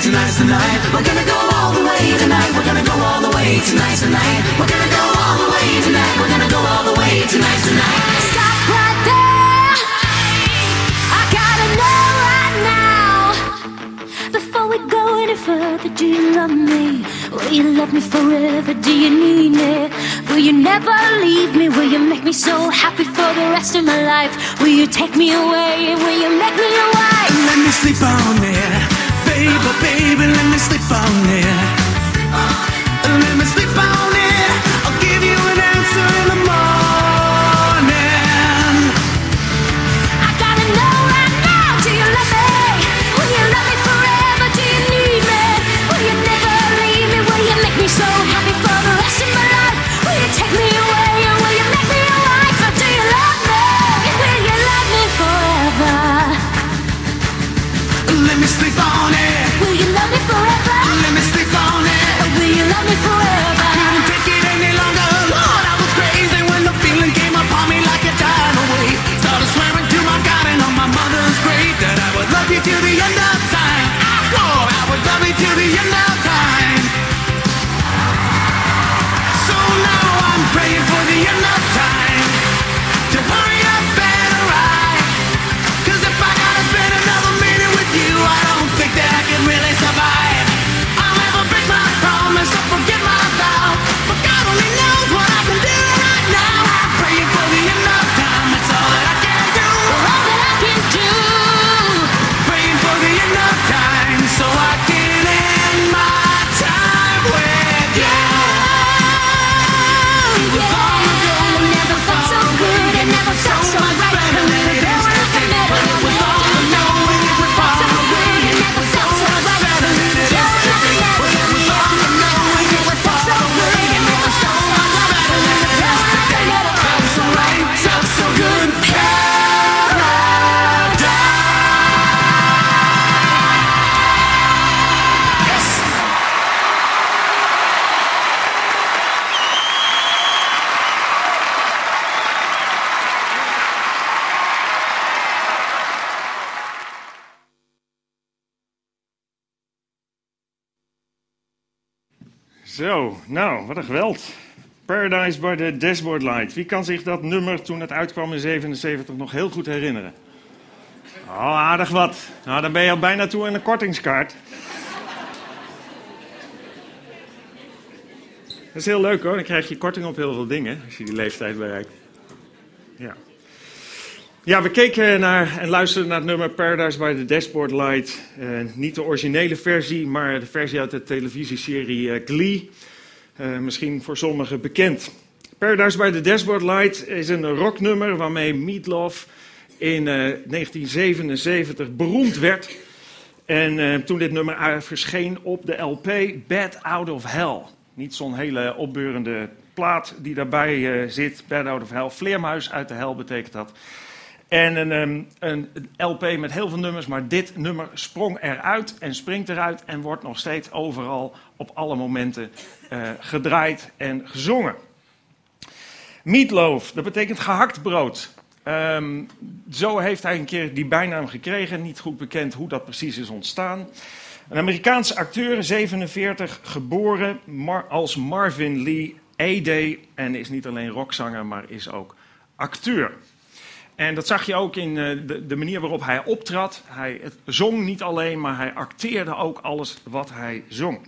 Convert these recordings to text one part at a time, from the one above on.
all the tonight. We're gonna go all the way tonight. We're gonna go all the way tonight tonight. We're gonna go all the way tonight. We're gonna go all the way tonight tonight. Stop right there. I gotta know right now. Before we go any further, do you love me? Will you love me forever? Do you need me? Will you never leave me? Will you make me so happy for the rest of my life? Will you take me away? Will you make me your wife? Let me sleep on it, baby, baby. Let me sleep on it. Let me sleep on it. I'll give you an answer in the morning. Me forever? Zo, nou, wat een geweld. Paradise by the Dashboard Light. Wie kan zich dat nummer toen het uitkwam in 77 nog heel goed herinneren? Oh, aardig wat. Nou, dan ben je al bijna toe aan een kortingskaart. Dat is heel leuk hoor, dan krijg je korting op heel veel dingen als je die leeftijd bereikt. Ja. Ja, we keken naar en luisterden naar het nummer Paradise by the Dashboard Light. Eh, niet de originele versie, maar de versie uit de televisieserie eh, Glee. Eh, misschien voor sommigen bekend. Paradise by the Dashboard Light is een rocknummer waarmee Meatloaf in eh, 1977 beroemd werd. En toen dit nummer verscheen op de LP Bad Out of Hell. Niet zo'n hele opbeurende plaat die daarbij zit. Bad Out of Hell. Vleermuis uit de hel betekent dat. En een, ehm, een, een LP met heel veel nummers, maar dit nummer sprong eruit en springt eruit en wordt nog steeds overal op alle momenten eh, gedraaid en gezongen. Meatloaf, dat betekent gehakt brood. Ehm, zo heeft hij een keer die bijnaam gekregen. Niet goed bekend hoe dat precies is ontstaan. Een Amerikaanse acteur, 47, geboren als Marvin Lee A-Day. En is niet alleen rockzanger, maar is ook acteur. En dat zag je ook in eh, de, de manier waarop hij optrad. Hij zong niet alleen, maar hij acteerde ook alles wat hij zong.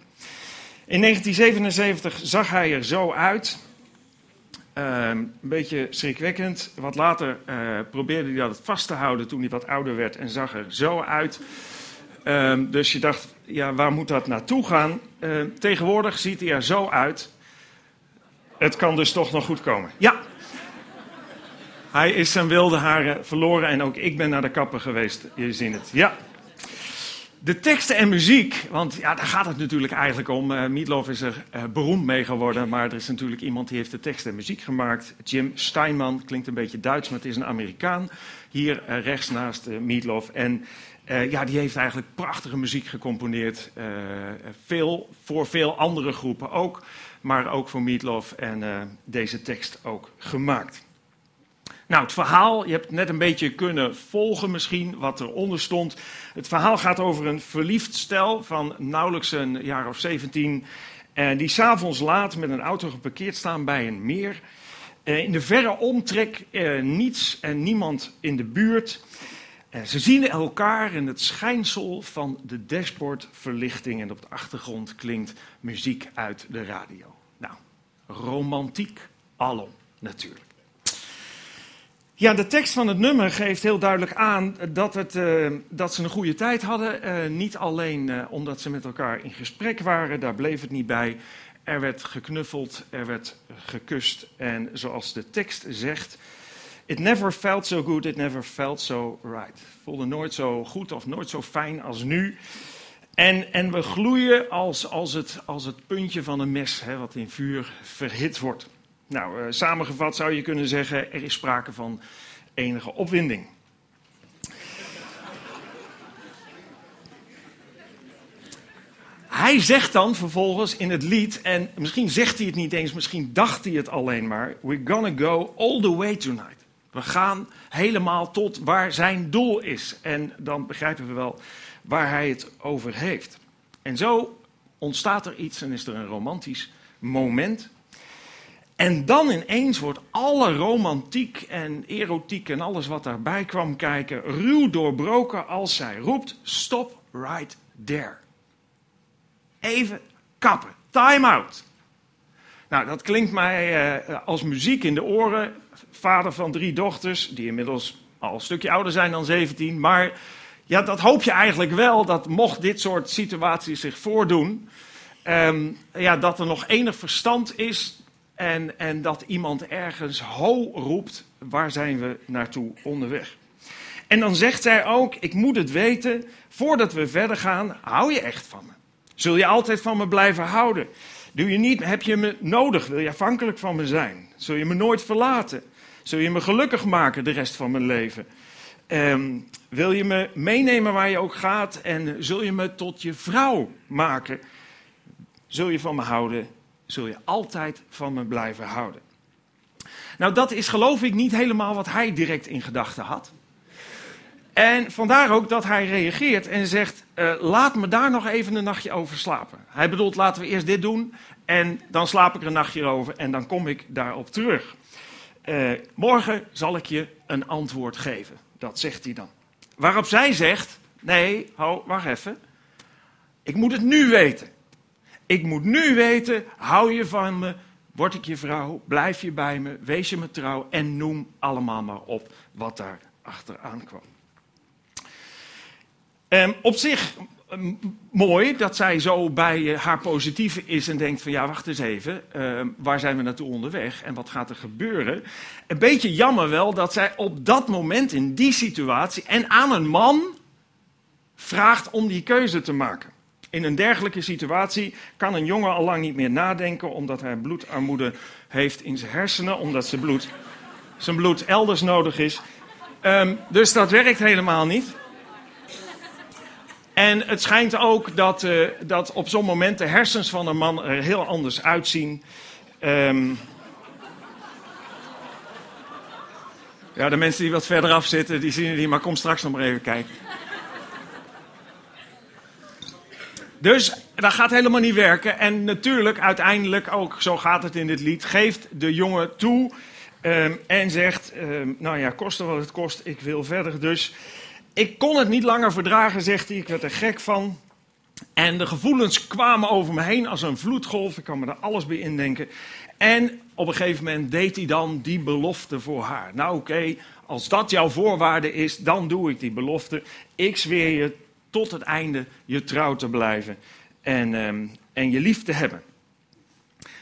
In 1977 zag hij er zo uit. Ehm, een beetje schrikwekkend. Wat later eh, probeerde hij dat vast te houden toen hij wat ouder werd en zag er zo uit. Ehm, dus je dacht, ja, waar moet dat naartoe gaan? Ehm, tegenwoordig ziet hij er zo uit. Het kan dus toch nog goed komen. Ja. Hij is zijn wilde haren verloren en ook ik ben naar de kapper geweest. Je ziet het. Ja. De teksten en muziek, want ja, daar gaat het natuurlijk eigenlijk om. Uh, Meatloaf is er uh, beroemd mee geworden, maar er is natuurlijk iemand die heeft de tekst en muziek gemaakt. Jim Steinman, klinkt een beetje Duits, maar het is een Amerikaan. Hier uh, rechts naast Meatloaf. En ja, die heeft eigenlijk prachtige muziek gecomponeerd. veel, voor veel andere groepen ook, maar ook voor Meatloaf en deze tekst ook gemaakt. Nou, het verhaal, je hebt net een beetje kunnen volgen misschien wat eronder stond. Het verhaal gaat over een verliefd stel van nauwelijks een jaar of 17. En die s'avonds laat met een auto geparkeerd staan bij een meer. Eh, in de verre omtrek eh, niets en niemand in de buurt. Ze zien elkaar in het schijnsel van de dashboardverlichting. En op de achtergrond klinkt muziek uit de radio. Nou, romantiek alom natuurlijk. Ja, de tekst van het nummer geeft heel duidelijk aan dat, het, uh, dat ze een goede tijd hadden. Uh, niet alleen uh, omdat ze met elkaar in gesprek waren, daar bleef het niet bij. Er werd geknuffeld, er werd gekust. En zoals de tekst zegt: It never felt so good, it never felt so right. Voelde nooit zo goed of nooit zo fijn als nu. En, en we gloeien als, als, het, als het puntje van een mes, hè, wat in vuur verhit wordt. Nou, uh, samengevat zou je kunnen zeggen, er is sprake van enige opwinding. Hij zegt dan vervolgens in het lied, en misschien zegt hij het niet eens, misschien dacht hij het alleen maar: We're gonna go all the way tonight. We gaan helemaal tot waar zijn doel is. En dan begrijpen we wel waar hij het over heeft. En zo ontstaat er iets en is er een romantisch moment. En dan ineens wordt alle romantiek en erotiek en alles wat daarbij kwam kijken ruw doorbroken als zij roept: Stop right there. Even kappen. Time out. Nou, dat klinkt mij uh, als muziek in de oren. Vader van drie dochters, die inmiddels al een stukje ouder zijn dan 17. Maar ja, dat hoop je eigenlijk wel, dat mocht dit soort situaties zich voordoen. Um, ja, dat er nog enig verstand is en, en dat iemand ergens ho roept, waar zijn we naartoe onderweg? En dan zegt zij ook, ik moet het weten, voordat we verder gaan, hou je echt van me? Zul je altijd van me blijven houden? Doe je niet, heb je me nodig? Wil je afhankelijk van me zijn? Zul je me nooit verlaten? Zul je me gelukkig maken de rest van mijn leven? Um, wil je me meenemen waar je ook gaat? En zul je me tot je vrouw maken? Zul je van me houden? Zul je altijd van me blijven houden. Nou, dat is geloof ik niet helemaal wat hij direct in gedachten had. En vandaar ook dat hij reageert en zegt: uh, Laat me daar nog even een nachtje over slapen. Hij bedoelt: laten we eerst dit doen en dan slaap ik er een nachtje over en dan kom ik daarop terug. Uh, morgen zal ik je een antwoord geven. Dat zegt hij dan. Waarop zij zegt: Nee, ho, wacht even. Ik moet het nu weten. Ik moet nu weten, hou je van me, word ik je vrouw, blijf je bij me, wees je me trouw en noem allemaal maar op wat daar achteraan kwam. Um, op zich mooi dat zij zo bij uh, haar positieve is en denkt van ja, wacht eens even, uh, waar zijn we naartoe onderweg en wat gaat er gebeuren? Een beetje jammer wel dat zij op dat moment in die situatie en aan een man vraagt om die keuze te maken. In een dergelijke situatie kan een jongen al lang niet meer nadenken omdat hij bloedarmoede heeft in zijn hersenen, omdat zijn bloed, zijn bloed elders nodig is. Um, dus dat werkt helemaal niet. En het schijnt ook dat, uh, dat op zo'n moment de hersens van een man er heel anders uitzien. Um, ja, de mensen die wat verderaf zitten, die zien niet, maar kom straks nog maar even kijken. Dus dat gaat helemaal niet werken. En natuurlijk, uiteindelijk, ook zo gaat het in dit lied, geeft de jongen toe um, en zegt: um, Nou ja, koste wat het kost, ik wil verder. Dus ik kon het niet langer verdragen, zegt hij. Ik werd er gek van. En de gevoelens kwamen over me heen als een vloedgolf. Ik kan me er alles bij indenken. En op een gegeven moment deed hij dan die belofte voor haar. Nou oké, als dat jouw voorwaarde is, dan doe ik die belofte. Ik zweer je tot het einde je trouw te blijven en, ehm, en je lief te hebben.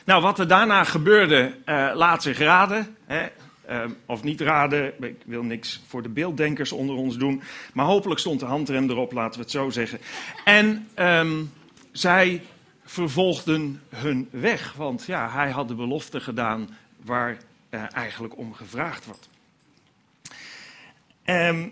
Nou, wat er daarna gebeurde, eh, laat zich raden. Hè? Ehm, of niet raden, ik wil niks voor de beelddenkers onder ons doen. Maar hopelijk stond de handrem erop, laten we het zo zeggen. En ehm, zij vervolgden hun weg. Want ja, hij had de belofte gedaan waar eh, eigenlijk om gevraagd wordt. Ehm,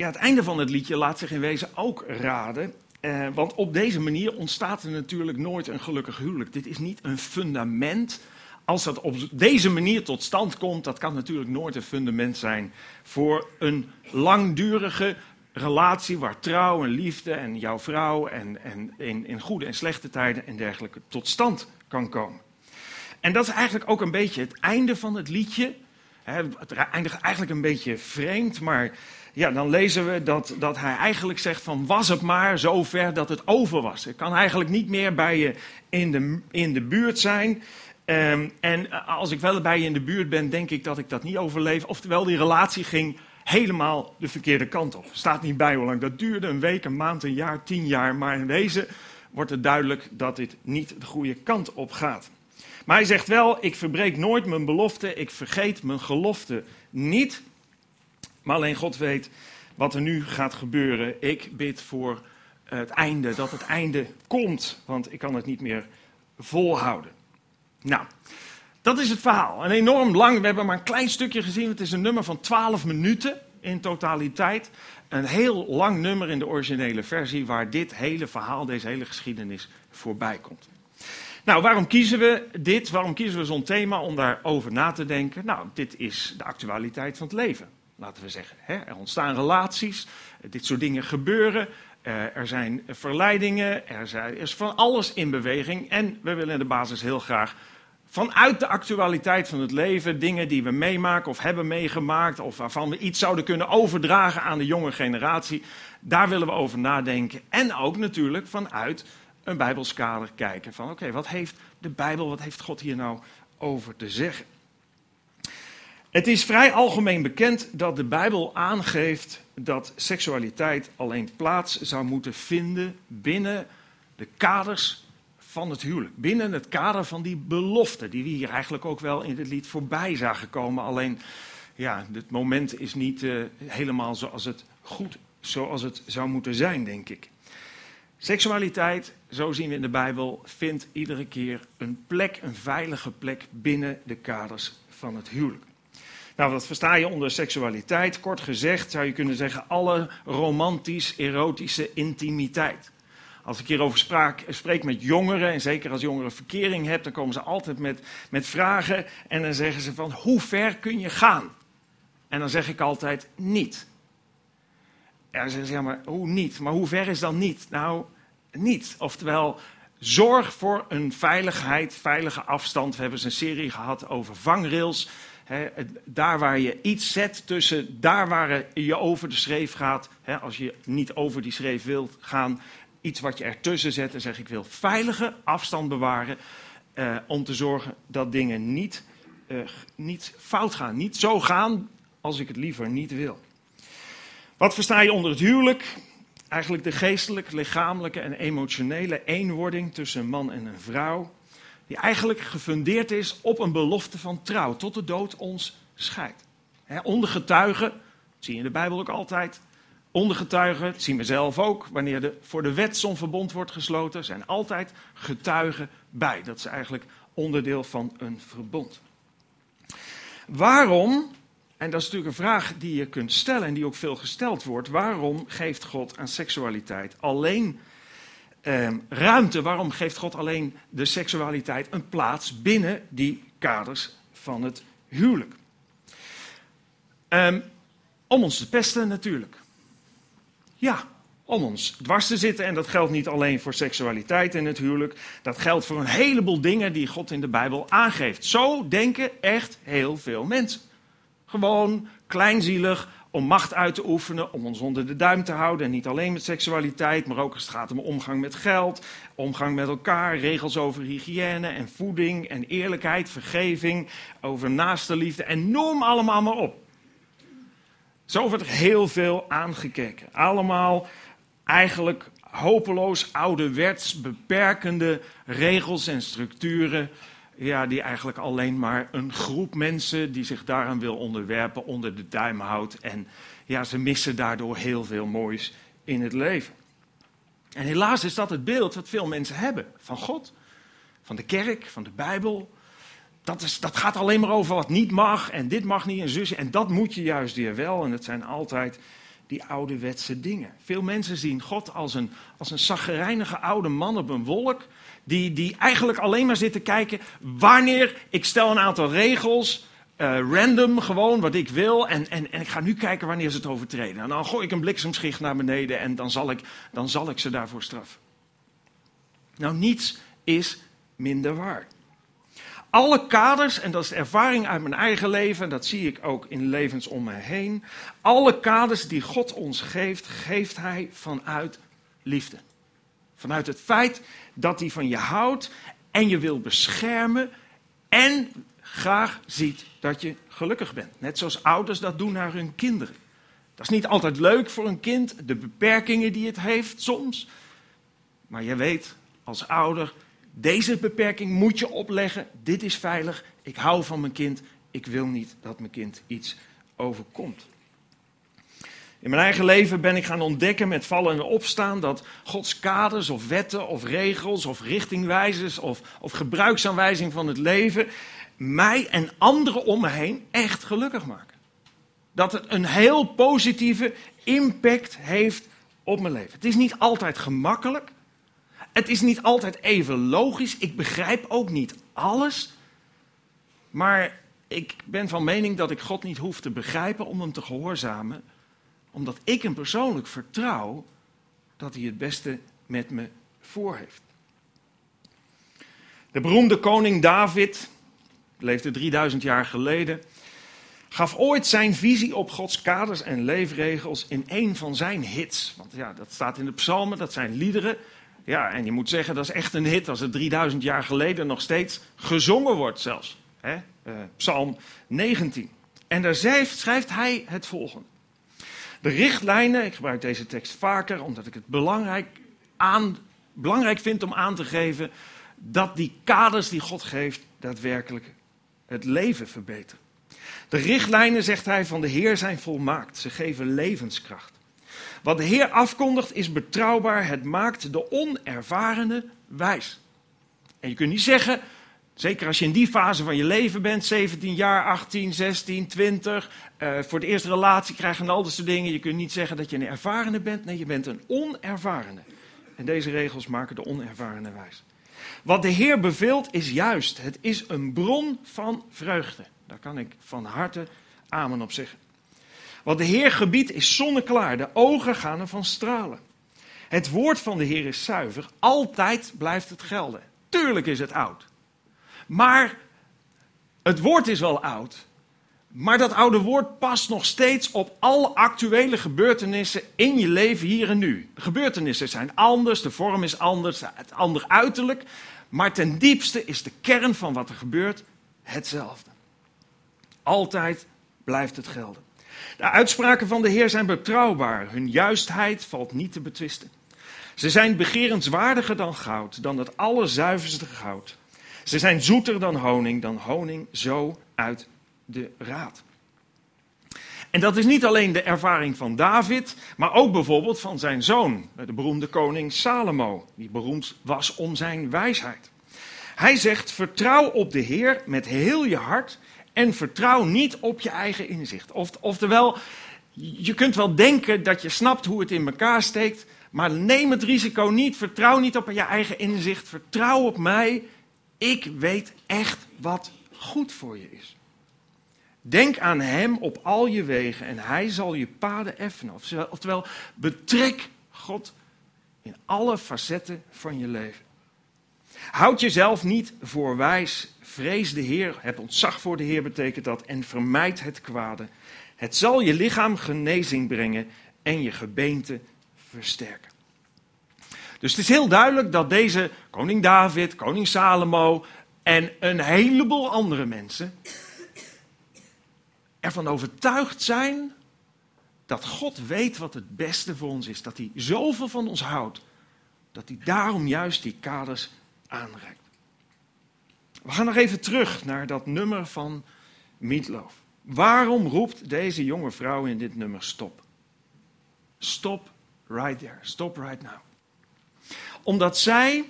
ja, het einde van het liedje laat zich in wezen ook raden. Eh, want op deze manier ontstaat er natuurlijk nooit een gelukkig huwelijk. Dit is niet een fundament. Als dat op deze manier tot stand komt, dat kan natuurlijk nooit een fundament zijn voor een langdurige relatie waar trouw en liefde en jouw vrouw en, en in, in goede en slechte tijden en dergelijke tot stand kan komen. En dat is eigenlijk ook een beetje het einde van het liedje. Het eindigt eigenlijk een beetje vreemd, maar ja, dan lezen we dat, dat hij eigenlijk zegt van was het maar zover dat het over was. Ik kan eigenlijk niet meer bij je in de, in de buurt zijn. Ehm, en als ik wel bij je in de buurt ben, denk ik dat ik dat niet overleef. Oftewel, die relatie ging helemaal de verkeerde kant op. Staat niet bij hoe lang dat duurde, een week, een maand, een jaar, tien jaar. Maar in wezen wordt het duidelijk dat dit niet de goede kant op gaat. Maar hij zegt wel, ik verbreek nooit mijn belofte, ik vergeet mijn gelofte niet. Maar alleen God weet wat er nu gaat gebeuren. Ik bid voor het einde, dat het einde komt, want ik kan het niet meer volhouden. Nou, dat is het verhaal. Een enorm lang, we hebben maar een klein stukje gezien. Het is een nummer van 12 minuten in totaliteit. Een heel lang nummer in de originele versie waar dit hele verhaal, deze hele geschiedenis voorbij komt. Nou, waarom kiezen we dit? Waarom kiezen we zo'n thema om daarover na te denken? Nou, dit is de actualiteit van het leven, laten we zeggen. Hè? Er ontstaan relaties, dit soort dingen gebeuren. eh, er zijn verleidingen, er, zijn, er is van alles in beweging. En we willen in de basis heel graag vanuit de actualiteit van het leven, dingen die we meemaken of hebben meegemaakt, of waarvan we iets zouden kunnen overdragen aan de jonge generatie, daar willen we over nadenken. En ook natuurlijk vanuit een Bijbels kader kijken van oké, wat heeft de Bijbel, wat heeft God hier nou over te zeggen? Het is vrij algemeen bekend dat de Bijbel aangeeft dat seksualiteit alleen plaats zou moeten vinden binnen de kaders van het huwelijk. Binnen het kader van die belofte, die we hier eigenlijk ook wel in het lied voorbij zagen komen. Alleen, ja, het moment is niet eh, helemaal zoals het goed, zoals het zou moeten zijn, denk ik. Seksualiteit, zo zien we in de Bijbel, vindt iedere keer een plek, een veilige plek binnen de kaders van het huwelijk. Nou, wat versta je onder seksualiteit? Kort gezegd zou je kunnen zeggen alle romantisch-erotische intimiteit. Als ik hierover spraak, spreek met jongeren, en zeker als jongeren verkering hebt, dan komen ze altijd met, met vragen en dan zeggen ze van hoe ver kun je gaan? En dan zeg ik altijd niet. En dan zeggen ze maar hoe niet? Maar hoe ver is dan niet? Nou, niet. Oftewel, zorg voor een veiligheid, veilige afstand. We hebben eens een serie gehad over vangrails. Daar waar je iets zet tussen daar waar je over de schreef gaat. Als je niet over die schreef wilt gaan, iets wat je ertussen zet. Dan zeg ik wil veilige afstand bewaren. eh, om te zorgen dat dingen niet, eh, niet fout gaan. Niet zo gaan als ik het liever niet wil. Wat versta je onder het huwelijk? Eigenlijk de geestelijke, lichamelijke en emotionele eenwording tussen een man en een vrouw. Die eigenlijk gefundeerd is op een belofte van trouw. Tot de dood ons scheidt. Onder getuigen, dat zie je in de Bijbel ook altijd. Onder getuigen, dat zien we zelf ook. Wanneer er voor de wet zo'n verbond wordt gesloten, zijn altijd getuigen bij. Dat is eigenlijk onderdeel van een verbond. Waarom en dat is natuurlijk een vraag die je kunt stellen en die ook veel gesteld wordt. Waarom geeft God aan seksualiteit alleen ehm, ruimte? Waarom geeft God alleen de seksualiteit een plaats binnen die kaders van het huwelijk? Ehm, om ons te pesten natuurlijk. Ja, om ons dwars te zitten. En dat geldt niet alleen voor seksualiteit in het huwelijk. Dat geldt voor een heleboel dingen die God in de Bijbel aangeeft. Zo denken echt heel veel mensen. Gewoon kleinzielig om macht uit te oefenen, om ons onder de duim te houden. En niet alleen met seksualiteit, maar ook als het gaat om omgang met geld, omgang met elkaar, regels over hygiëne en voeding en eerlijkheid, vergeving, over naaste liefde en noem allemaal maar op. Zo wordt er heel veel aangekeken. Allemaal eigenlijk hopeloos ouderwets beperkende regels en structuren. Ja, die eigenlijk alleen maar een groep mensen die zich daaraan wil onderwerpen onder de duim houdt. En ja, ze missen daardoor heel veel moois in het leven. En helaas is dat het beeld wat veel mensen hebben van God, van de kerk, van de Bijbel. Dat, is, dat gaat alleen maar over wat niet mag en dit mag niet en zusje. En dat moet je juist weer wel. En het zijn altijd die ouderwetse dingen. Veel mensen zien God als een, als een oude man op een wolk. Die, die eigenlijk alleen maar zit te kijken wanneer ik stel een aantal regels. eh, random gewoon wat ik wil. En, en, en ik ga nu kijken wanneer ze het overtreden. En dan gooi ik een bliksemschicht naar beneden en dan zal ik, dan zal ik ze daarvoor straffen. Nou, niets is minder waar. Alle kaders, en dat is de ervaring uit mijn eigen leven, dat zie ik ook in levens om mij heen. Alle kaders die God ons geeft, geeft Hij vanuit liefde. Vanuit het feit dat Hij van je houdt en je wil beschermen en graag ziet dat je gelukkig bent. Net zoals ouders dat doen naar hun kinderen. Dat is niet altijd leuk voor een kind, de beperkingen die het heeft soms. Maar je weet als ouder, deze beperking moet je opleggen. Dit is veilig. Ik hou van mijn kind. Ik wil niet dat mijn kind iets overkomt. In mijn eigen leven ben ik gaan ontdekken met vallen en opstaan dat Gods kaders of wetten of regels of richtingwijzers of, of gebruiksaanwijzing van het leven mij en anderen om me heen echt gelukkig maken. Dat het een heel positieve impact heeft op mijn leven. Het is niet altijd gemakkelijk. Het is niet altijd even logisch. Ik begrijp ook niet alles. Maar ik ben van mening dat ik God niet hoef te begrijpen om hem te gehoorzamen. Omdat ik hem persoonlijk vertrouw dat hij het beste met me voor heeft. De beroemde koning David, leefde 3000 jaar geleden, gaf ooit zijn visie op Gods kaders en leefregels in een van zijn hits. Want ja, dat staat in de psalmen, dat zijn liederen. Ja, en je moet zeggen, dat is echt een hit als het 3000 jaar geleden nog steeds gezongen wordt zelfs. Hè? Eh, Psalm 19. En daar schrijft, schrijft hij het volgende. De richtlijnen, ik gebruik deze tekst vaker omdat ik het belangrijk, belangrijk vind om aan te geven dat die kaders die God geeft daadwerkelijk het leven verbeteren. De richtlijnen, zegt hij, van de Heer zijn volmaakt. Ze geven levenskracht. Wat de Heer afkondigt is betrouwbaar. Het maakt de onervarene wijs. En je kunt niet zeggen, zeker als je in die fase van je leven bent, 17 jaar, 18, 16, 20, eh, voor de eerste relatie krijgen en al dat soort dingen. Je kunt niet zeggen dat je een ervarene bent. Nee, je bent een onervarene. En deze regels maken de onervarene wijs. Wat de Heer beveelt is juist. Het is een bron van vreugde. Daar kan ik van harte amen op zeggen. Wat de Heer gebiedt is zonneklaar. De ogen gaan ervan stralen. Het woord van de Heer is zuiver. Altijd blijft het gelden. Tuurlijk is het oud. Maar het woord is wel oud. Maar dat oude woord past nog steeds op alle actuele gebeurtenissen in je leven hier en nu. Gebeurtenissen zijn anders, de vorm is anders, het ander uiterlijk. Maar ten diepste is de kern van wat er gebeurt hetzelfde. Altijd blijft het gelden. De uitspraken van de Heer zijn betrouwbaar. Hun juistheid valt niet te betwisten. Ze zijn begerenswaardiger dan goud, dan het allerzuiverste goud. Ze zijn zoeter dan honing, dan honing zo uit de raad. En dat is niet alleen de ervaring van David, maar ook bijvoorbeeld van zijn zoon, de beroemde koning Salomo, die beroemd was om zijn wijsheid. Hij zegt: Vertrouw op de Heer met heel je hart en vertrouw niet op je eigen inzicht. Of, oftewel, je kunt wel denken dat je snapt hoe het in elkaar steekt, maar neem het risico niet. Vertrouw niet op je eigen inzicht. Vertrouw op mij. Ik weet echt wat goed voor je is. Denk aan Hem op al je wegen en Hij zal je paden effenen. Oftewel, betrek God in alle facetten van je leven. Houd jezelf niet voor wijs. Vrees de Heer. Heb ontzag voor de Heer betekent dat. En vermijd het kwade. Het zal je lichaam genezing brengen en je gebeente versterken. Dus het is heel duidelijk dat deze koning David, koning Salomo en een heleboel andere mensen ervan overtuigd zijn dat God weet wat het beste voor ons is. Dat hij zoveel van ons houdt, dat hij daarom juist die kaders aanreikt. We gaan nog even terug naar dat nummer van Meatloaf. Waarom roept deze jonge vrouw in dit nummer stop? Stop right there. Stop right now. Omdat zij,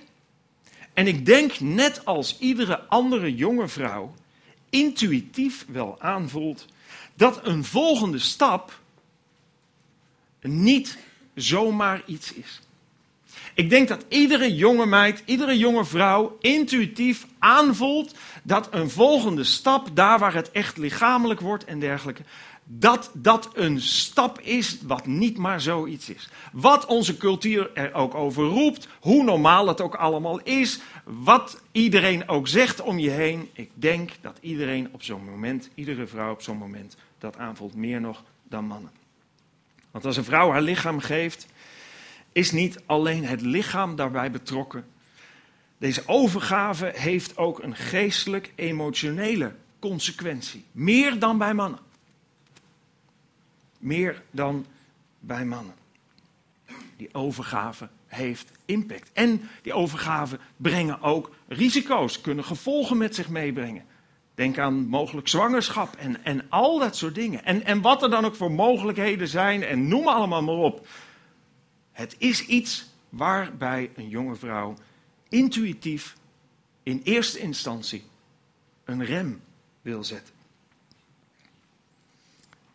en ik denk net als iedere andere jonge vrouw, intuïtief wel aanvoelt dat een volgende stap niet zomaar iets is. Ik denk dat iedere jonge meid, iedere jonge vrouw intuïtief aanvoelt dat een volgende stap, daar waar het echt lichamelijk wordt en dergelijke, dat dat een stap is wat niet maar zoiets is. Wat onze cultuur er ook over roept, hoe normaal het ook allemaal is, wat iedereen ook zegt om je heen. Ik denk dat iedereen op zo'n moment, iedere vrouw op zo'n moment, dat aanvoelt meer nog dan mannen. Want als een vrouw haar lichaam geeft, is niet alleen het lichaam daarbij betrokken. Deze overgave heeft ook een geestelijk-emotionele consequentie. Meer dan bij mannen. Meer dan bij mannen. Die overgave heeft impact. En die overgave brengen ook risico's, kunnen gevolgen met zich meebrengen. Denk aan mogelijk zwangerschap en, en al dat soort dingen. En, en wat er dan ook voor mogelijkheden zijn en noem allemaal maar op. Het is iets waarbij een jonge vrouw intuïtief in eerste instantie een rem wil zetten.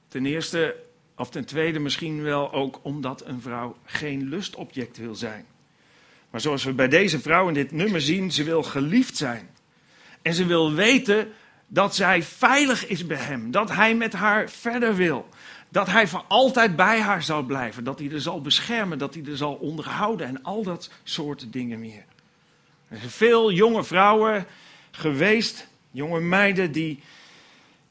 Ten eerste, of ten tweede misschien wel ook omdat een vrouw geen lustobject wil zijn. Maar zoals we bij deze vrouw in dit nummer zien, ze wil geliefd zijn. En ze wil weten dat zij veilig is bij hem, dat hij met haar verder wil. Dat hij voor altijd bij haar zal blijven, dat hij er zal beschermen, dat hij er zal onderhouden en al dat soort dingen meer. Er zijn veel jonge vrouwen geweest, jonge meiden, die,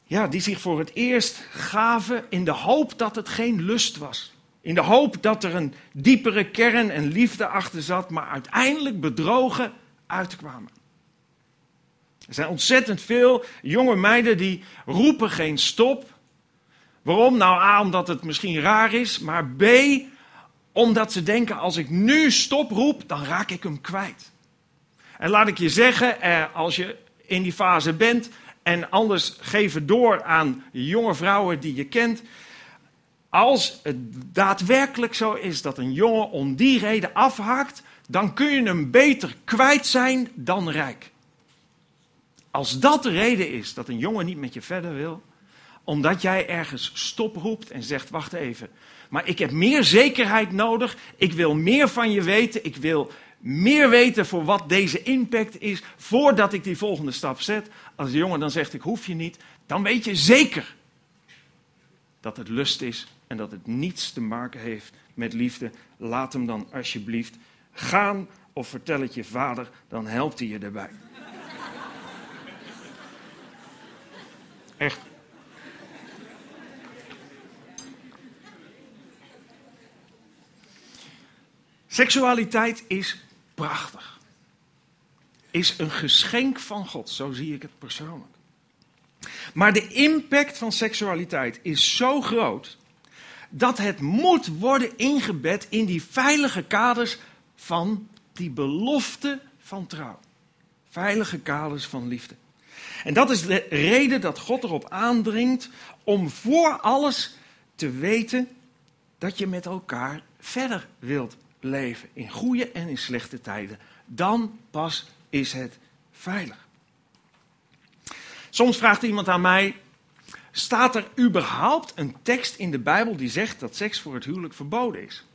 ja, die zich voor het eerst gaven in de hoop dat het geen lust was. In de hoop dat er een diepere kern en liefde achter zat, maar uiteindelijk bedrogen uitkwamen. Er zijn ontzettend veel jonge meiden die roepen geen stop. Waarom? Nou A, omdat het misschien raar is, maar B, omdat ze denken als ik nu stop roep, dan raak ik hem kwijt. En laat ik je zeggen, eh, als je in die fase bent en anders geef het door aan jonge vrouwen die je kent. Als het daadwerkelijk zo is dat een jongen om die reden afhaakt, dan kun je hem beter kwijt zijn dan rijk. Als dat de reden is dat een jongen niet met je verder wil, omdat jij ergens stop roept en zegt: Wacht even, maar ik heb meer zekerheid nodig, ik wil meer van je weten, ik wil meer weten voor wat deze impact is voordat ik die volgende stap zet. Als de jongen dan zegt: Ik hoef je niet, dan weet je zeker dat het lust is en dat het niets te maken heeft met liefde. Laat hem dan alsjeblieft gaan of vertel het je vader, dan helpt hij je daarbij. Echt. Seksualiteit is prachtig. Is een geschenk van God, zo zie ik het persoonlijk. Maar de impact van seksualiteit is zo groot dat het moet worden ingebed in die veilige kaders van die belofte van trouw. Veilige kaders van liefde. En dat is de reden dat God erop aandringt om voor alles te weten dat je met elkaar verder wilt leven. In goede en in slechte tijden. Dan pas is het veilig. Soms vraagt iemand aan mij: staat er überhaupt een tekst in de Bijbel die zegt dat seks voor het huwelijk verboden is?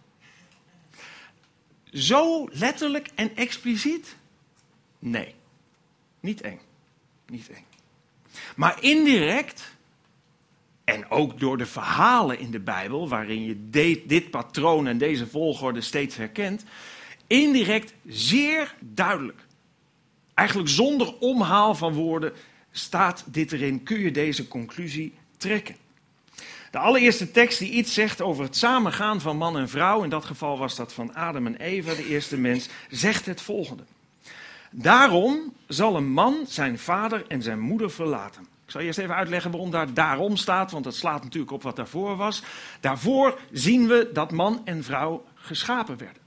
Zo letterlijk en expliciet? Nee, niet eng niet eng. Maar indirect, en ook door de verhalen in de Bijbel, waarin je dit patroon en deze volgorde steeds herkent, indirect zeer duidelijk. Eigenlijk zonder omhaal van woorden staat dit erin, kun je deze conclusie trekken. De allereerste tekst die iets zegt over het samengaan van man en vrouw, in dat geval was dat van Adam en Eva, de eerste mens, zegt het volgende. Daarom zal een man zijn vader en zijn moeder verlaten. Ik zal eerst even uitleggen waarom daar daarom staat, want dat slaat natuurlijk op wat daarvoor was. Daarvoor zien we dat man en vrouw geschapen werden.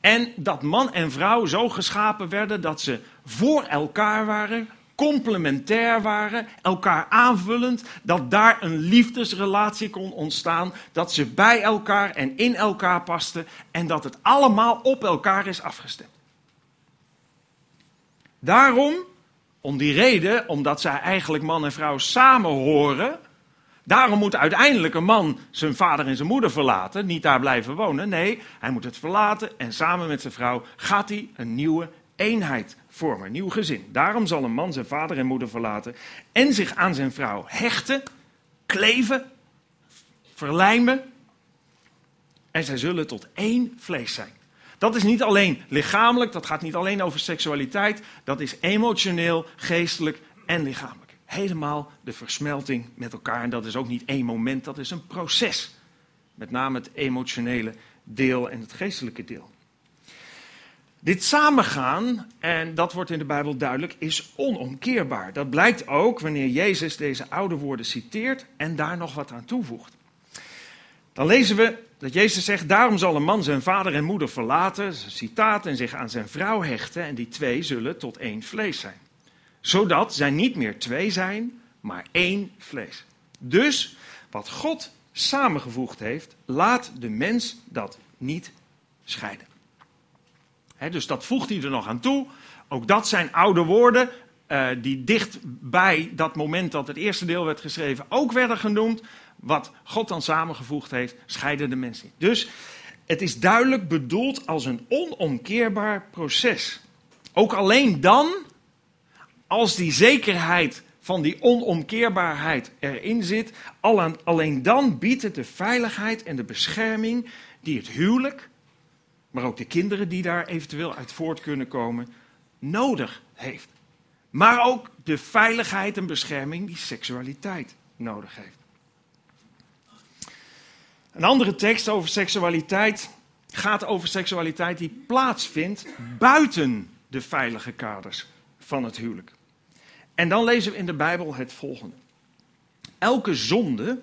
En dat man en vrouw zo geschapen werden dat ze voor elkaar waren, complementair waren, elkaar aanvullend, dat daar een liefdesrelatie kon ontstaan, dat ze bij elkaar en in elkaar pasten en dat het allemaal op elkaar is afgestemd. Daarom, om die reden, omdat zij eigenlijk man en vrouw samen horen, daarom moet uiteindelijk een man zijn vader en zijn moeder verlaten, niet daar blijven wonen. Nee, hij moet het verlaten en samen met zijn vrouw gaat hij een nieuwe eenheid vormen, een nieuw gezin. Daarom zal een man zijn vader en moeder verlaten en zich aan zijn vrouw hechten, kleven, verlijmen. En zij zullen tot één vlees zijn. Dat is niet alleen lichamelijk, dat gaat niet alleen over seksualiteit, dat is emotioneel, geestelijk en lichamelijk. Helemaal de versmelting met elkaar. En dat is ook niet één moment, dat is een proces. Met name het emotionele deel en het geestelijke deel. Dit samengaan, en dat wordt in de Bijbel duidelijk, is onomkeerbaar. Dat blijkt ook wanneer Jezus deze oude woorden citeert en daar nog wat aan toevoegt. Dan lezen we dat Jezus zegt, daarom zal een man zijn vader en moeder verlaten, citaat, en zich aan zijn vrouw hechten, en die twee zullen tot één vlees zijn. Zodat zij niet meer twee zijn, maar één vlees. Dus wat God samengevoegd heeft, laat de mens dat niet scheiden. Dus dat voegt hij er nog aan toe. Ook dat zijn oude woorden eh, die dicht bij dat moment dat het eerste deel werd geschreven ook werden genoemd. Wat God dan samengevoegd heeft, scheiden de mensen. Dus het is duidelijk bedoeld als een onomkeerbaar proces. Ook alleen dan, als die zekerheid van die onomkeerbaarheid erin zit, alleen dan biedt het de veiligheid en de bescherming die het huwelijk, maar ook de kinderen die daar eventueel uit voort kunnen komen, nodig heeft. Maar ook de veiligheid en bescherming die seksualiteit nodig heeft. Een andere tekst over seksualiteit gaat over seksualiteit die plaatsvindt buiten de veilige kaders van het huwelijk. En dan lezen we in de Bijbel het volgende. Elke zonde,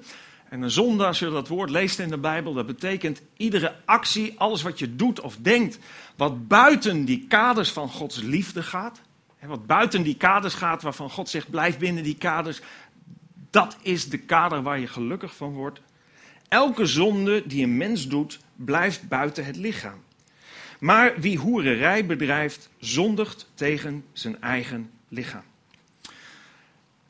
en een zonde als je dat woord leest in de Bijbel, dat betekent iedere actie, alles wat je doet of denkt, wat buiten die kaders van Gods liefde gaat, wat buiten die kaders gaat waarvan God zegt blijf binnen die kaders, dat is de kader waar je gelukkig van wordt. Elke zonde die een mens doet, blijft buiten het lichaam. Maar wie hoererij bedrijft, zondigt tegen zijn eigen lichaam.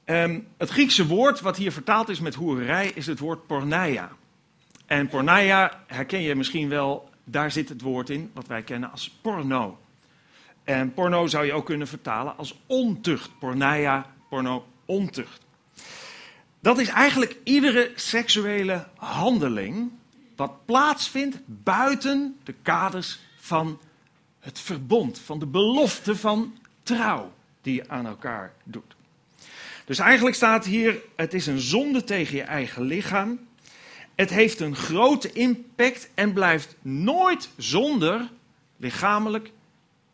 Um, het Griekse woord wat hier vertaald is met hoererij is het woord porneia. En porneia herken je misschien wel, daar zit het woord in wat wij kennen als porno. En porno zou je ook kunnen vertalen als ontucht. Porneia, porno, ontucht. Dat is eigenlijk iedere seksuele handeling wat plaatsvindt buiten de kaders van het verbond, van de belofte van trouw die je aan elkaar doet. Dus eigenlijk staat hier: het is een zonde tegen je eigen lichaam. Het heeft een grote impact en blijft nooit zonder lichamelijk,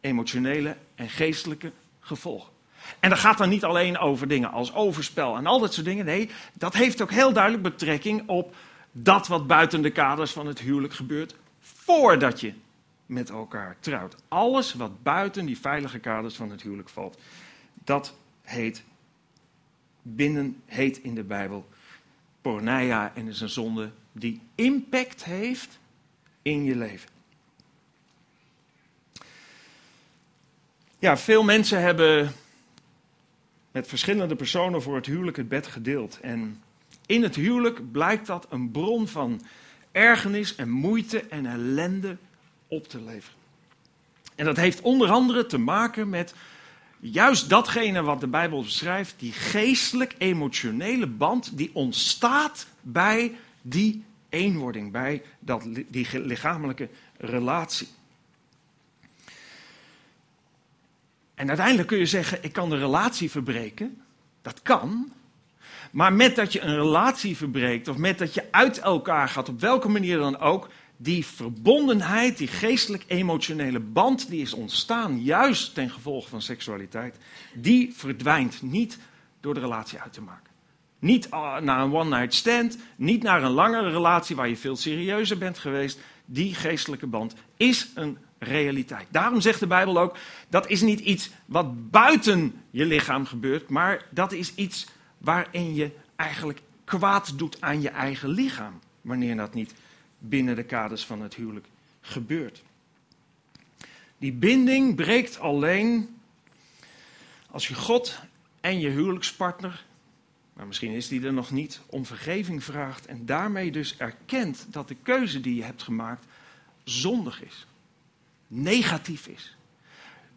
emotionele en geestelijke gevolgen. En dat gaat dan niet alleen over dingen als overspel en al dat soort dingen. Nee, dat heeft ook heel duidelijk betrekking op dat wat buiten de kaders van het huwelijk gebeurt voordat je met elkaar trouwt. Alles wat buiten die veilige kaders van het huwelijk valt, dat heet binnen heet in de Bijbel porneia en is een zonde die impact heeft in je leven. Ja, veel mensen hebben met verschillende personen voor het huwelijk het bed gedeeld. En in het huwelijk blijkt dat een bron van ergernis en moeite en ellende op te leveren. En dat heeft onder andere te maken met juist datgene wat de Bijbel beschrijft, die geestelijk-emotionele band die ontstaat bij die eenwording, bij dat, die lichamelijke relatie. En uiteindelijk kun je zeggen, ik kan de relatie verbreken. Dat kan. Maar met dat je een relatie verbreekt of met dat je uit elkaar gaat, op welke manier dan ook, die verbondenheid, die geestelijk-emotionele band die is ontstaan juist ten gevolge van seksualiteit, die verdwijnt niet door de relatie uit te maken. Niet uh, naar een one-night stand, niet naar een langere relatie waar je veel serieuzer bent geweest. Die geestelijke band is een realiteit. Daarom zegt de Bijbel ook, dat is niet iets wat buiten je lichaam gebeurt, maar dat is iets waarin je eigenlijk kwaad doet aan je eigen lichaam, wanneer dat niet binnen de kaders van het huwelijk gebeurt. Die binding breekt alleen als je God en je huwelijkspartner, maar misschien is die er nog niet, om vergeving vraagt en daarmee dus erkent dat de keuze die je hebt gemaakt zondig is, negatief is,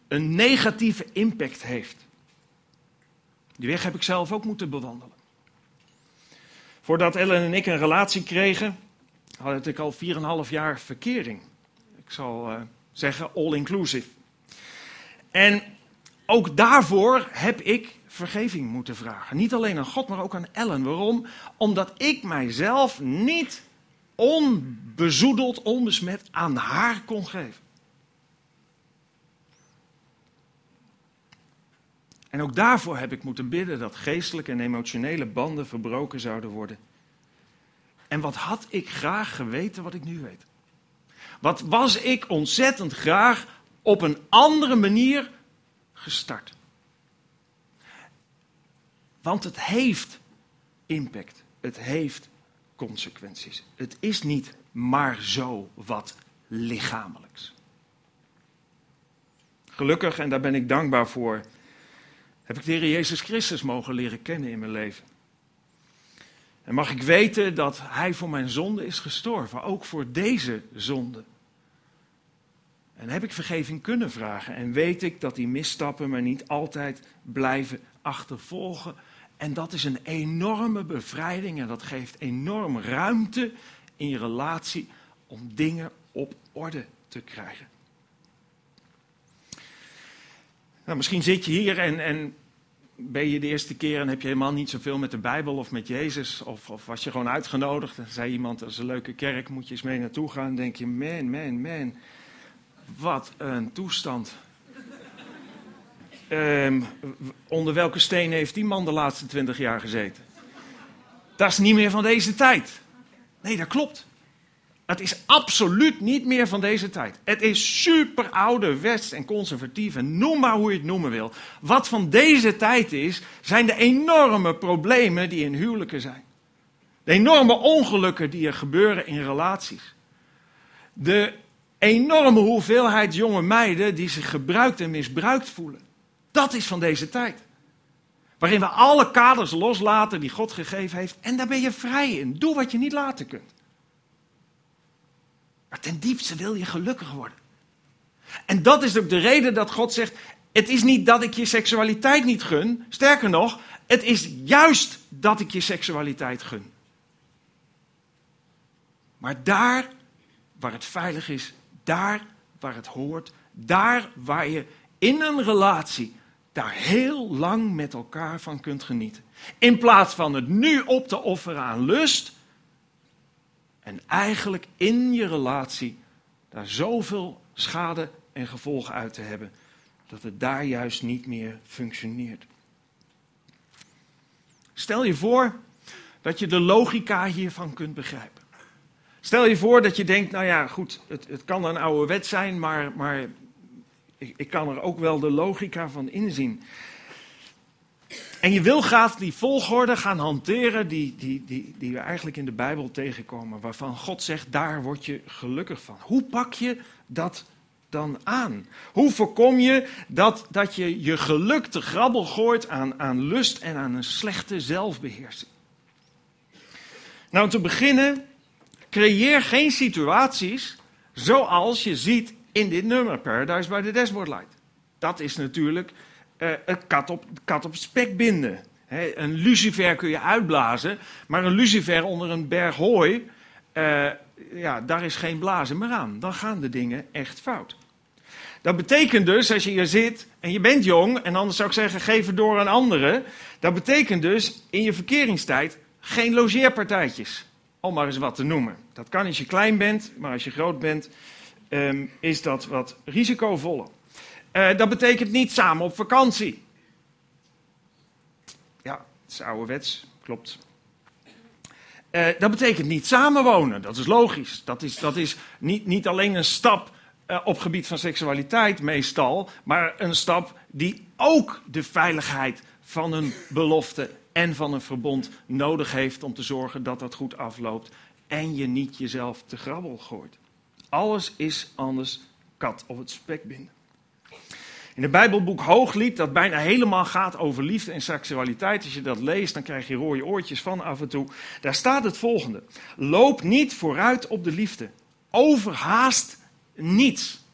een negatieve impact heeft. Die weg heb ik zelf ook moeten bewandelen. Voordat Ellen en ik een relatie kregen, had ik al 4,5 jaar verkering. Ik zal uh, zeggen all-inclusive. En ook daarvoor heb ik vergeving moeten vragen. Niet alleen aan God, maar ook aan Ellen. Waarom? Omdat ik mijzelf niet onbezoedeld, onbesmet aan haar kon geven. En ook daarvoor heb ik moeten bidden dat geestelijke en emotionele banden verbroken zouden worden. En wat had ik graag geweten wat ik nu weet? Wat was ik ontzettend graag op een andere manier gestart? Want het heeft impact. Het heeft consequenties. Het is niet maar zo wat lichamelijks. Gelukkig, en daar ben ik dankbaar voor, heb ik de Heer Jezus Christus mogen leren kennen in mijn leven. En mag ik weten dat Hij voor mijn zonde is gestorven, ook voor deze zonde. En heb ik vergeving kunnen vragen en weet ik dat die misstappen me niet altijd blijven achtervolgen. En dat is een enorme bevrijding en dat geeft enorm ruimte in je relatie om dingen op orde te krijgen. Nou, misschien zit je hier en, en ben je de eerste keer en heb je helemaal niet zoveel met de Bijbel of met Jezus. Of, of was je gewoon uitgenodigd en zei iemand, dat is een leuke kerk, moet je eens mee naartoe gaan. Dan denk je, man, man, man, wat een toestand. Um, onder welke steen heeft die man de laatste twintig jaar gezeten? Dat is niet meer van deze tijd. Nee, dat klopt. Het is absoluut niet meer van deze tijd. Het is super west en conservatief en noem maar hoe je het noemen wil. Wat van deze tijd is, zijn de enorme problemen die in huwelijken zijn. De enorme ongelukken die er gebeuren in relaties. De enorme hoeveelheid jonge meiden die zich gebruikt en misbruikt voelen. Dat is van deze tijd. Waarin we alle kaders loslaten die God gegeven heeft en daar ben je vrij in. Doe wat je niet laten kunt. Maar ten diepste wil je gelukkig worden. En dat is ook de reden dat God zegt: Het is niet dat ik je seksualiteit niet gun. Sterker nog, het is juist dat ik je seksualiteit gun. Maar daar waar het veilig is, daar waar het hoort, daar waar je in een relatie daar heel lang met elkaar van kunt genieten. In plaats van het nu op te offeren aan lust, en eigenlijk in je relatie daar zoveel schade en gevolgen uit te hebben, dat het daar juist niet meer functioneert. Stel je voor dat je de logica hiervan kunt begrijpen. Stel je voor dat je denkt, nou ja, goed, het, het kan een oude wet zijn, maar, maar ik, kan er ook wel de logica van inzien. En je wil graag die volgorde gaan hanteren die, die, die, die we eigenlijk in de Bijbel tegenkomen. Waarvan God zegt, daar word je gelukkig van. Hoe pak je dat dan aan? Hoe voorkom je dat, dat je je geluk te grabbel gooit aan, aan lust en aan een slechte zelfbeheersing? Nou, om te beginnen, creëer geen situaties zoals je ziet in dit nummer, Paradise by the Dashboard Light. Dat is natuurlijk uh, een kat op, kat op spek binden. een lucifer kun je uitblazen, maar een lucifer onder een berg hooi, uh, ja, daar is geen blazen meer aan. Dan gaan de dingen echt fout. Dat betekent dus, als je hier zit en je bent jong, en anders zou ik zeggen, geef het door aan anderen. Dat betekent dus in je verkeringstijd geen logeerpartijtjes. Om maar eens wat te noemen. Dat kan als je klein bent, maar als je groot bent, ehm, is dat wat risicovoller. Eh, dat betekent niet samen op vakantie. Ja, het is ouderwets, klopt. Eh, dat betekent niet samenwonen, dat is logisch. Dat is, dat is niet, niet alleen een stap eh, op gebied van seksualiteit meestal, maar een stap die ook de veiligheid van een belofte en van een verbond nodig heeft om te zorgen dat dat goed afloopt en je niet jezelf te grabbel gooit. Alles is anders kat op het spek binden. In het Bijbelboek Hooglied, dat bijna helemaal gaat over liefde en seksualiteit, als je dat leest, dan krijg je rode oortjes van af en toe. Daar staat het volgende: Loop niet vooruit op de liefde. Overhaast niets.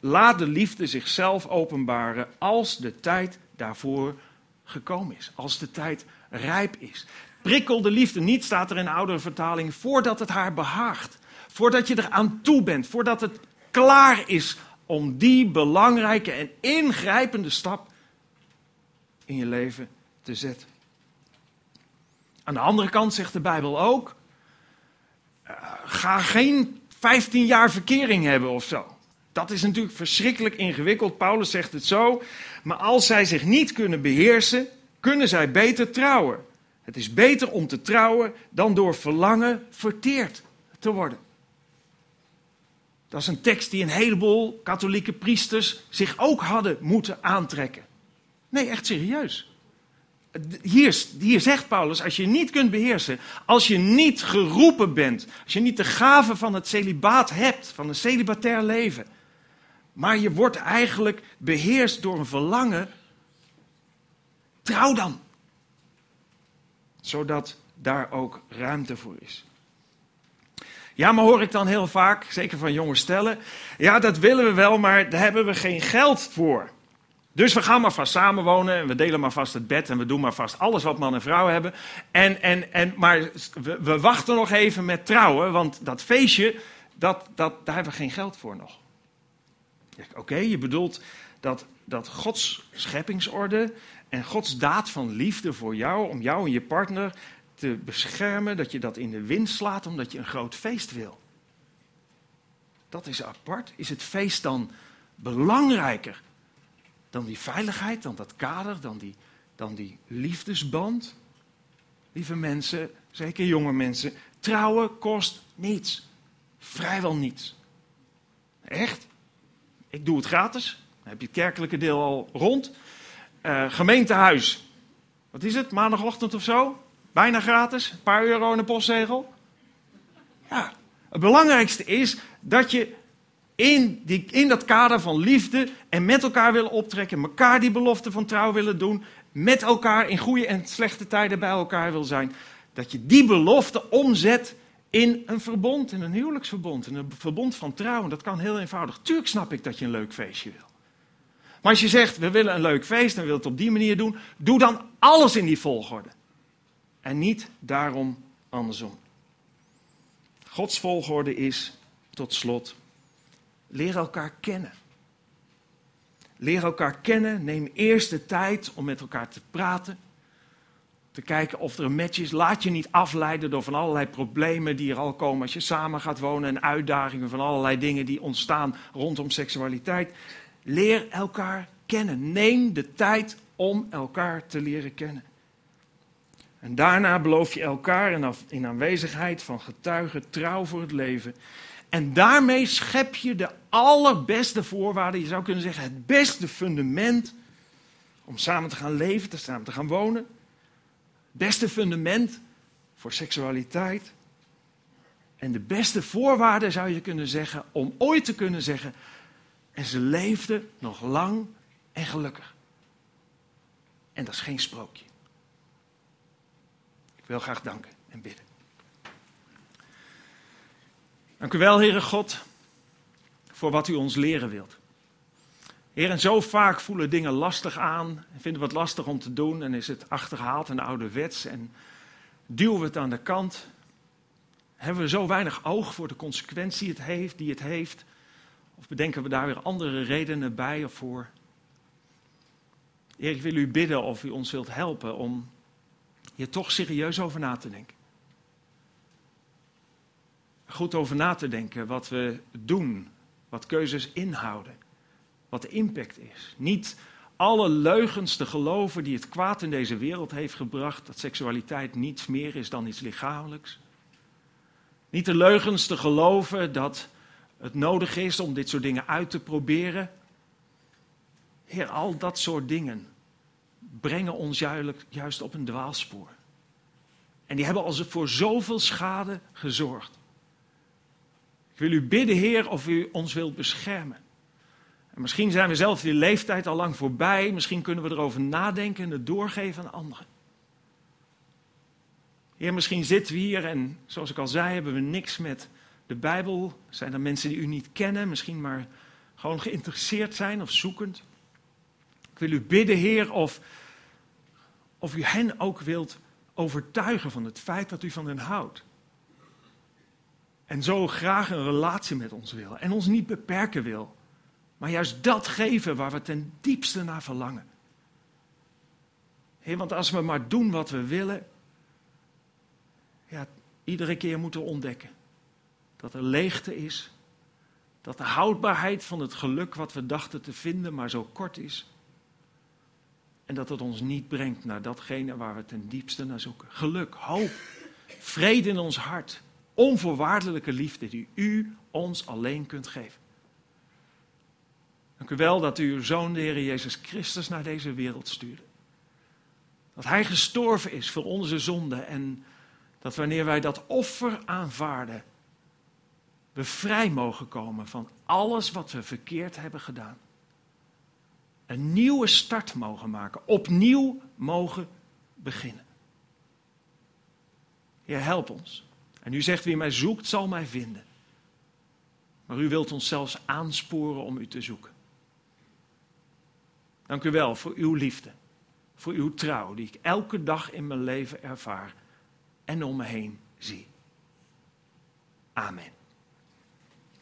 Laat de liefde zichzelf openbaren als de tijd daarvoor gekomen is, als de tijd rijp is. Prikkel de liefde niet, staat er in oudere vertaling, voordat het haar behaagt. Voordat je er aan toe bent, voordat het klaar is om die belangrijke en ingrijpende stap in je leven te zetten. Aan de andere kant zegt de Bijbel ook: uh, ga geen 15 jaar verkering hebben of zo. Dat is natuurlijk verschrikkelijk ingewikkeld. Paulus zegt het zo. Maar als zij zich niet kunnen beheersen, kunnen zij beter trouwen. Het is beter om te trouwen dan door verlangen verteerd te worden. Dat is een tekst die een heleboel katholieke priesters zich ook hadden moeten aantrekken. Nee, echt serieus. Hier, zegt Paulus, als je niet kunt beheersen, als je niet geroepen bent, als je niet de gave van het celibaat hebt, van een celibatair leven, maar je wordt eigenlijk beheerst door een verlangen, trouw dan. Zodat daar ook ruimte voor is. Ja, maar hoor ik dan heel vaak, zeker van jonge stellen. Ja, dat willen we wel, maar daar hebben we geen geld voor. Dus we gaan maar vast samenwonen en we delen maar vast het bed en we doen maar vast alles wat man en vrouw hebben. En, en, en, maar we, wachten nog even met trouwen, want dat feestje, dat, dat, daar hebben we geen geld voor nog. Oké, je bedoelt dat, dat Gods scheppingsorde en Gods daad van liefde voor jou, om jou en je partner te beschermen, dat je dat in de wind slaat omdat je een groot feest wil. Dat is apart. Is het feest dan belangrijker dan die veiligheid, dan dat kader, dan die, dan die liefdesband? Lieve mensen, zeker jonge mensen, trouwen kost niets. Vrijwel niets. Echt? Ik doe het gratis. Dan heb je het kerkelijke deel al rond. Uh, gemeentehuis. Wat is het? Maandagochtend of zo? Bijna gratis, een paar euro in een postzegel. Ja, het belangrijkste is dat je in, die, in dat kader van liefde en met elkaar willen optrekken, elkaar die belofte van trouw willen doen, met elkaar in goede en slechte tijden bij elkaar wil zijn, dat je die belofte omzet in een verbond, in een huwelijksverbond, in een verbond van trouw. En dat kan heel eenvoudig. Tuurlijk snap ik dat je een leuk feestje wil. Maar als je zegt, we willen een leuk feest en we willen het op die manier doen, doe dan alles in die volgorde en niet daarom andersom. Gods volgorde is, tot slot, leer elkaar kennen. Leer elkaar kennen, neem eerst de tijd om met elkaar te praten, te kijken of er een match is. Laat je niet afleiden door van allerlei problemen die er al komen als je samen gaat wonen en uitdagingen van allerlei dingen die ontstaan rondom seksualiteit. Leer elkaar kennen. Neem de tijd om elkaar te leren kennen. En daarna beloof je elkaar in aanwezigheid van getuigen trouw voor het leven. En daarmee schep je de allerbeste voorwaarden, je zou kunnen zeggen het beste fundament om samen te gaan leven, te samen te gaan wonen. Het beste fundament voor seksualiteit. En de beste voorwaarden zou je kunnen zeggen om ooit te kunnen zeggen, en ze leefden nog lang en gelukkig. En dat is geen sprookje. Ik wil graag danken en bidden. Dank u wel, Heere God, voor wat u ons leren wilt. Heer, en zo vaak voelen dingen lastig aan en vinden we het lastig om te doen en is het achterhaald en ouderwets en duwen we het aan de kant. Hebben we zo weinig oog voor de consequentie het heeft, die het heeft Of bedenken we daar weer andere redenen bij of voor? Heer, ik wil u bidden of u ons wilt helpen om hier toch serieus over na te denken. Goed over na te denken wat we doen, wat keuzes inhouden, wat de impact is. Niet alle leugens te geloven die het kwaad in deze wereld heeft gebracht, dat seksualiteit niets meer is dan iets lichamelijks. Niet de leugens te geloven dat het nodig is om dit soort dingen uit te proberen. Heer, al dat soort dingen brengen ons juist op een dwaalspoor. En die hebben als voor zoveel schade gezorgd. Ik wil u bidden, Heer, of u ons wilt beschermen. En misschien zijn we zelf die leeftijd al lang voorbij. Misschien kunnen we erover nadenken en het doorgeven aan anderen. Heer, misschien zitten we hier en zoals ik al zei, hebben we niks met de Bijbel. Zijn er mensen die u niet kennen, misschien maar gewoon geïnteresseerd zijn of zoekend. Ik wil u bidden, Heer, of, of u hen ook wilt overtuigen van het feit dat u van hen houdt. En zo graag een relatie met ons wil. En ons niet beperken wil. Maar juist dat geven waar we ten diepste naar verlangen. Want als we maar doen wat we willen. Ja, iedere keer moeten ontdekken. Dat er leegte is. Dat de houdbaarheid van het geluk wat we dachten te vinden maar zo kort is. En dat het ons niet brengt naar datgene waar we ten diepste naar zoeken. Geluk, hoop, vrede in ons hart onvoorwaardelijke liefde die u ons alleen kunt geven. Dank u wel dat u uw zoon, de Heer Jezus Christus, naar deze wereld stuurde. Dat hij gestorven is voor onze zonden en dat wanneer wij dat offer aanvaarden, we vrij mogen komen van alles wat we verkeerd hebben gedaan. Een nieuwe start mogen maken, opnieuw mogen beginnen. Heer, help ons. En u zegt, wie mij zoekt, zal mij vinden. Maar u wilt ons zelfs aansporen om u te zoeken. Dank u wel voor uw liefde, voor uw trouw, die ik elke dag in mijn leven ervaar en om me heen zie. Amen.